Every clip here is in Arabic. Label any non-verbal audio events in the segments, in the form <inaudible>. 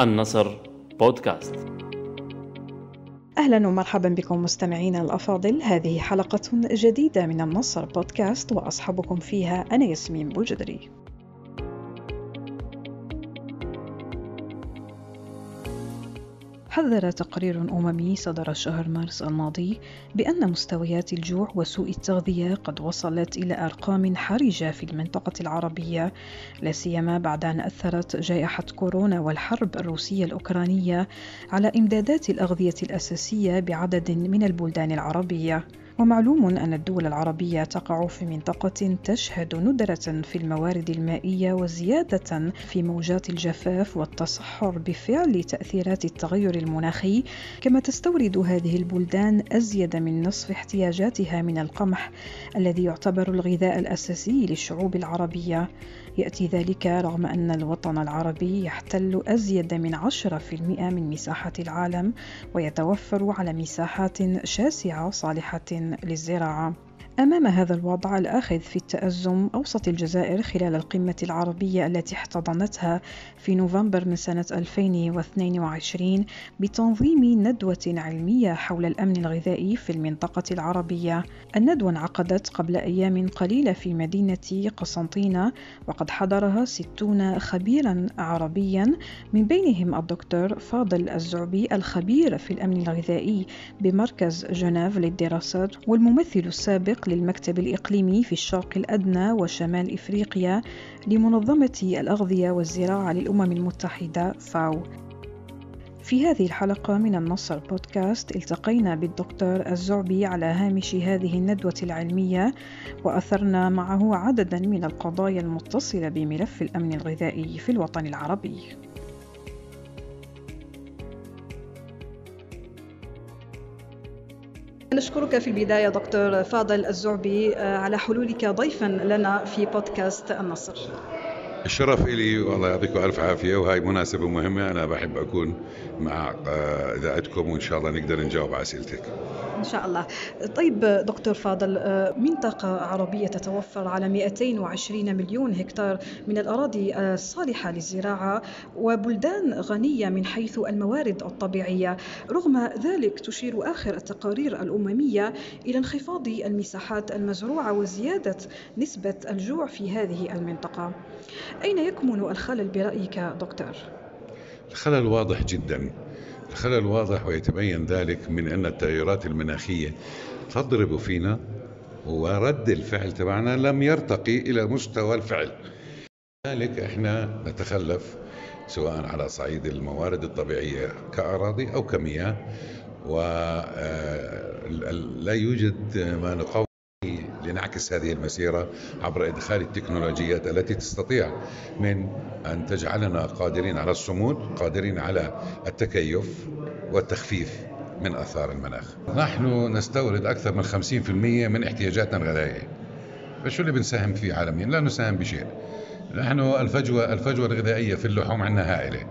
النصر بودكاست. أهلا ومرحبا بكم مستمعينا الأفاضل. هذه حلقة جديدة من النصر بودكاست واصحبكم فيها أنا ياسمين بوجدري. حذر تقرير أممي صدر شهر مارس الماضي بأن مستويات الجوع وسوء التغذية قد وصلت إلى أرقام حرجة في المنطقة العربية لا سيما بعد أن أثرت جائحة كورونا والحرب الروسية الأوكرانية على إمدادات الأغذية الأساسية بعدد من البلدان العربية. ومعلوم أن الدول العربية تقع في منطقة تشهد ندرة في الموارد المائية وزيادة في موجات الجفاف والتصحر بفعل تأثيرات التغير المناخي، كما تستورد هذه البلدان أزيد من نصف احتياجاتها من القمح الذي يعتبر الغذاء الأساسي للشعوب العربية. يأتي ذلك رغم أن الوطن العربي يحتل أزيد من 10% من مساحة العالم ويتوفر على مساحات شاسعة صالحة للزراعة. أمام هذا الوضع الآخذ في التأزم أوصت الجزائر خلال القمة العربية التي احتضنتها في نوفمبر من سنة 2022 بتنظيم ندوة علمية حول الأمن الغذائي في المنطقة العربية. الندوة انعقدت قبل أيام قليلة في مدينة قسنطينة وقد حضرها ستون خبيرا عربيا من بينهم الدكتور فاضل الزعبي الخبير في الأمن الغذائي بمركز جنيف للدراسات والممثل السابق للمكتب الإقليمي في الشرق الأدنى وشمال إفريقيا لمنظمة الأغذية والزراعة للأمم المتحدة فاو في هذه الحلقة من النصر بودكاست التقينا بالدكتور الزعبي على هامش هذه الندوة العلمية وأثرنا معه عددا من القضايا المتصلة بملف الأمن الغذائي في الوطن العربي. نشكرك في البداية دكتور فاضل الزعبي على حلولك ضيفا لنا في بودكاست النصر. الشرف إلي والله يعطيكم ألف عافية وهاي مناسبة مهمة أنا بحب أكون مع إذاعتكم وإن شاء الله نقدر نجاوب على أسئلتك. إن شاء الله. طيب دكتور فاضل منطقة عربية تتوفر على 220 مليون هكتار من الأراضي الصالحة للزراعة وبلدان غنية من حيث الموارد الطبيعية رغم ذلك تشير آخر التقارير الأممية إلى انخفاض المساحات المزروعة وزيادة نسبة الجوع في هذه المنطقة. أين يكمن الخلل برأيك دكتور؟ الخلل واضح جدا الخلل واضح ويتبين ذلك من أن التغيرات المناخية تضرب فينا ورد الفعل تبعنا لم يرتقي إلى مستوى الفعل لذلك إحنا نتخلف سواء على صعيد الموارد الطبيعية كأراضي أو كمياه ولا يوجد ما نقوم لنعكس هذه المسيرة عبر إدخال التكنولوجيات التي تستطيع من أن تجعلنا قادرين على الصمود قادرين على التكيف والتخفيف من آثار المناخ. نحن نستورد أكثر من 50% من احتياجاتنا الغذائية. فشو اللي بنساهم فيه عالميا؟ لا نساهم بشيء. نحن الفجوة الفجوة الغذائية في اللحوم عندنا هائلة.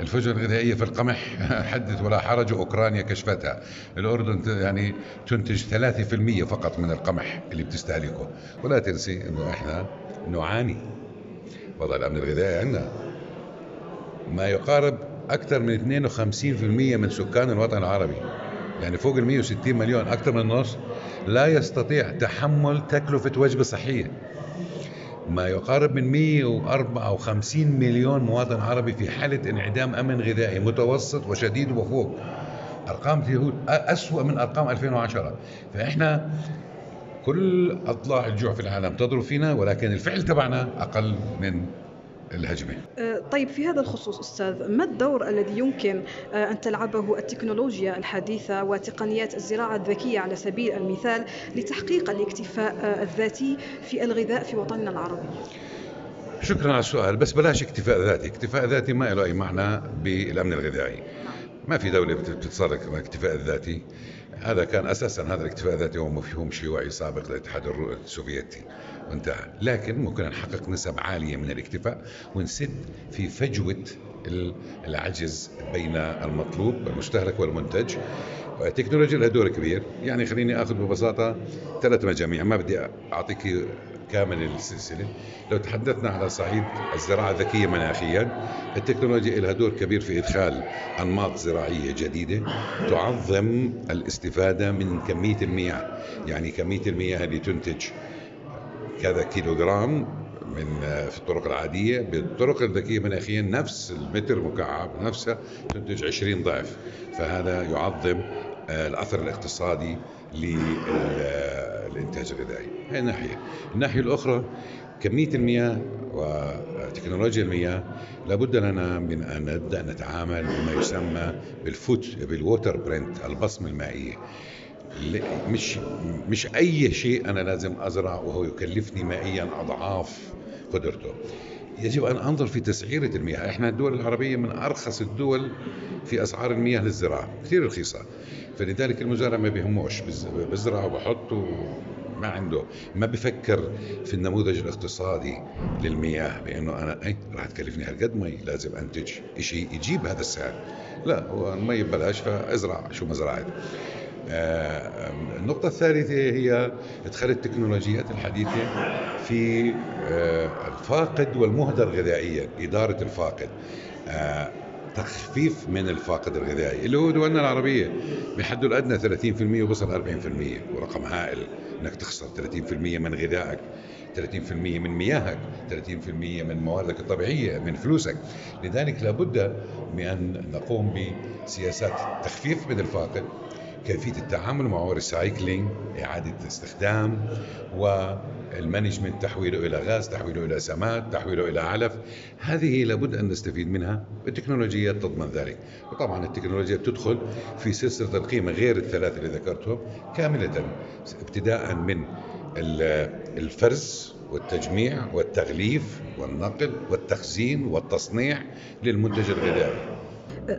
الفجوة الغذائية في القمح <laughs> حدث ولا حرج أوكرانيا كشفتها. الأردن يعني تنتج 3% فقط من القمح اللي بتستهلكه. ولا تنسي أنه إحنا نعاني. وضع الأمن الغذائي عندنا. ما يقارب أكثر من 52% من سكان الوطن العربي. يعني فوق ال 160 مليون أكثر من النص لا يستطيع تحمل تكلفة وجبة صحية. ما يقارب من 154 مليون مواطن عربي في حالة انعدام أمن غذائي متوسط وشديد وفوق. أرقام اليهود أسوأ من أرقام 2010 فإحنا كل أضلاع الجوع في العالم تضرب فينا ولكن الفعل تبعنا أقل من الهجمة. طيب في هذا الخصوص أستاذ ما الدور الذي يمكن أن تلعبه التكنولوجيا الحديثة وتقنيات الزراعة الذكية على سبيل المثال لتحقيق الاكتفاء الذاتي في الغذاء في وطننا العربي؟ شكرا على السؤال بس بلاش اكتفاء ذاتي. اكتفاء ذاتي ما له أي معنى بالأمن الغذائي. ما في دولة بتتصرف الاكتفاء الذاتي. هذا كان أساسا هذا الاكتفاء الذاتي هو مفهوم شيوعي سابق للاتحاد السوفيتي. وانتهى. لكن ممكن نحقق نسب عالية من الاكتفاء ونسد في فجوة العجز بين المطلوب المستهلك والمنتج. التكنولوجيا لها دور كبير. يعني خليني آخذ ببساطة ثلاث مجاميع. ما بدي أعطيك كامل السلسلة. لو تحدثنا على صعيد الزراعة الذكية مناخيا التكنولوجيا لها دور كبير في إدخال أنماط زراعية جديدة تعظم الاستفادة من كمية المياه. يعني كمية المياه اللي تنتج كذا كيلوغرام من في الطرق العادية بالطرق الذكية مناخيا نفس المتر مكعب نفسها تنتج 20 ضعف. فهذا يعظم الأثر الاقتصادي للإنتاج الغذائي. هي ناحية الناحية الأخرى كمية المياه وتكنولوجيا المياه لابد لنا من أن نبدأ نتعامل بما يسمى بال foot بال water print البصمة المائية. مش مش أي شيء أنا لازم ازرع وهو يكلفني مائيا أضعاف قدرته. يجب أن أنظر في تسعيرة المياه. إحنا الدول العربية من أرخص الدول في أسعار المياه للزراعة كثير رخيصة. فلذلك المزارع ما بيهموش بزرع وبحط ما عنده. ما بفكر في النموذج الاقتصادي للمياه بانه أنا أي راح تكلفني هالقد مي لازم أنتج شيء يجيب هذا السعر. لا هو المي ببلاش فأزرع شو ما زرعت. النقطة الثالثة هي إدخال التكنولوجيات الحديثة في الفاقد والمهدر غذائيا إدارة الفاقد. تخفيف من الفاقد الغذائي اللي هو دولنا العربية بحده الأدنى 30% ووصل 40% ورقم هائل إنك تخسر 30% من غذائك 30% من مياهك 30% من مواردك الطبيعية من فلوسك. لذلك لابد من أن نقوم بسياسات تخفيف من الفاقد كيفية التعامل معه recycling إعادة استخدام وال management تحويله إلى غاز تحويله إلى سماد تحويله إلى علف. هذه لابد أن نستفيد منها التكنولوجيات تضمن ذلك. وطبعا التكنولوجيا بتدخل في سلسلة القيمة غير الثلاثة اللي ذكرتهم كاملة ابتداء من الفرز والتجميع والتغليف والنقل والتخزين والتصنيع للمنتج الغذائي.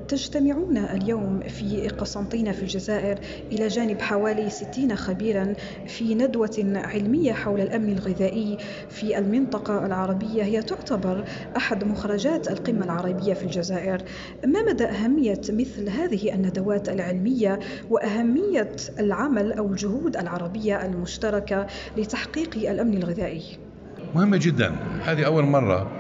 تجتمعون اليوم في قسنطينة في الجزائر إلى جانب حوالي 60 خبيرا في ندوة علمية حول الأمن الغذائي في المنطقة العربية. هي تعتبر أحد مخرجات القمة العربية في الجزائر. ما مدى أهمية مثل هذه الندوات العلمية وأهمية العمل أو الجهود العربية المشتركة لتحقيق الأمن الغذائي؟ مهمة جدا. هذه أول مرة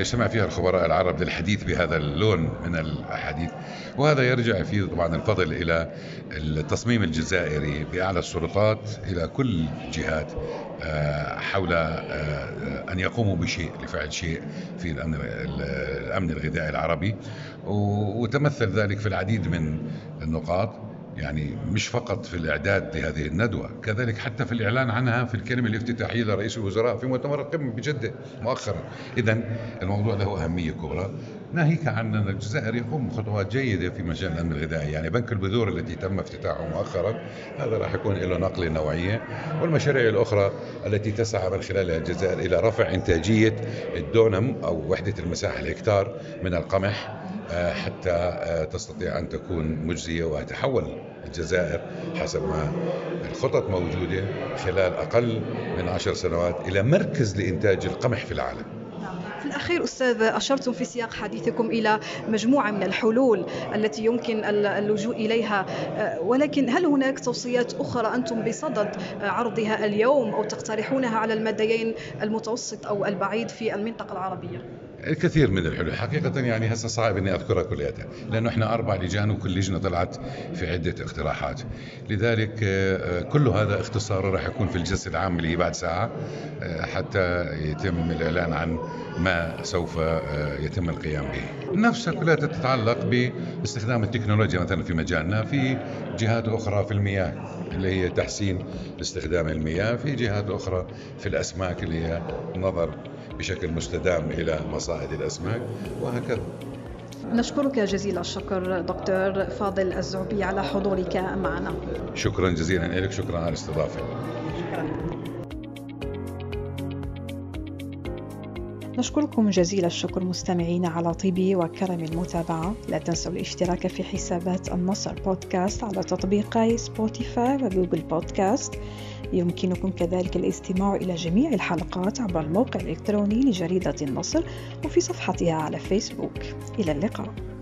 يجتمع فيها الخبراء العرب للحديث بهذا اللون من الحديث وهذا يرجع فيه طبعا الفضل إلى التصميم الجزائري بأعلى السلطات إلى كل الجهات حول أن يقوموا بشيء لفعل شيء في الأمن الغذائي العربي. وتمثل ذلك في العديد من النقاط. يعني مش فقط في الإعداد لهذه الندوة كذلك حتى في الإعلان عنها في الكلمة الافتتاحية لرئيس الوزراء في مؤتمر القمة بجدة مؤخرا. إذا الموضوع له أهمية كبرى. ناهيك عن أن الجزائر يقوم بخطوات جيدة في مجال الأمن الغذائي يعني بنك البذور الذي تم افتتاحه مؤخرا. هذا راح يكون له نقلة نوعية. والمشاريع الأخرى التي تسعى من خلالها الجزائر إلى رفع إنتاجية الدونم أو وحدة المساحة الهكتار من القمح. حتى تستطيع أن تكون مجزية وتحول الجزائر حسب ما الخطط موجودة خلال أقل من عشر سنوات إلى مركز لإنتاج القمح في العالم. في الأخير أستاذ أشرتم في سياق حديثكم إلى مجموعة من الحلول التي يمكن اللجوء إليها. ولكن هل هناك توصيات أخرى أنتم بصدد عرضها اليوم أو تقترحونها على المديين المتوسط أو البعيد في المنطقة العربية؟ الكثير من الحلول. حقيقة يعني هسه صعب إني أذكرها كلها لأنه إحنا أربع لجان وكل لجنة طلعت في عدة اقتراحات. لذلك كل هذا اختصاره راح يكون في الجلسة العامة اللي هي بعد ساعة حتى يتم الإعلان عن ما سوف يتم القيام به. نفسها كلها تتعلق باستخدام التكنولوجيا مثلا في مجالنا في جهات أخرى في المياه اللي هي تحسين استخدام المياه في جهات أخرى في الأسماك اللي هي نظر بشكل مستدام إلى مصائد الأسماك وهكذا. نشكرك جزيل الشكر دكتور فاضل الزعبي على حضورك معنا. شكرا جزيلا لك شكرا على الاستضافة. شكرا. نشكركم جزيل الشكر مستمعين على طيب وكرم المتابعة. لا تنسوا الاشتراك في حسابات النصر بودكاست على تطبيقي سبوتيفاي وجوجل بودكاست. يمكنكم كذلك الاستماع إلى جميع الحلقات عبر الموقع الإلكتروني لجريدة النصر وفي صفحتها على فيسبوك. إلى اللقاء.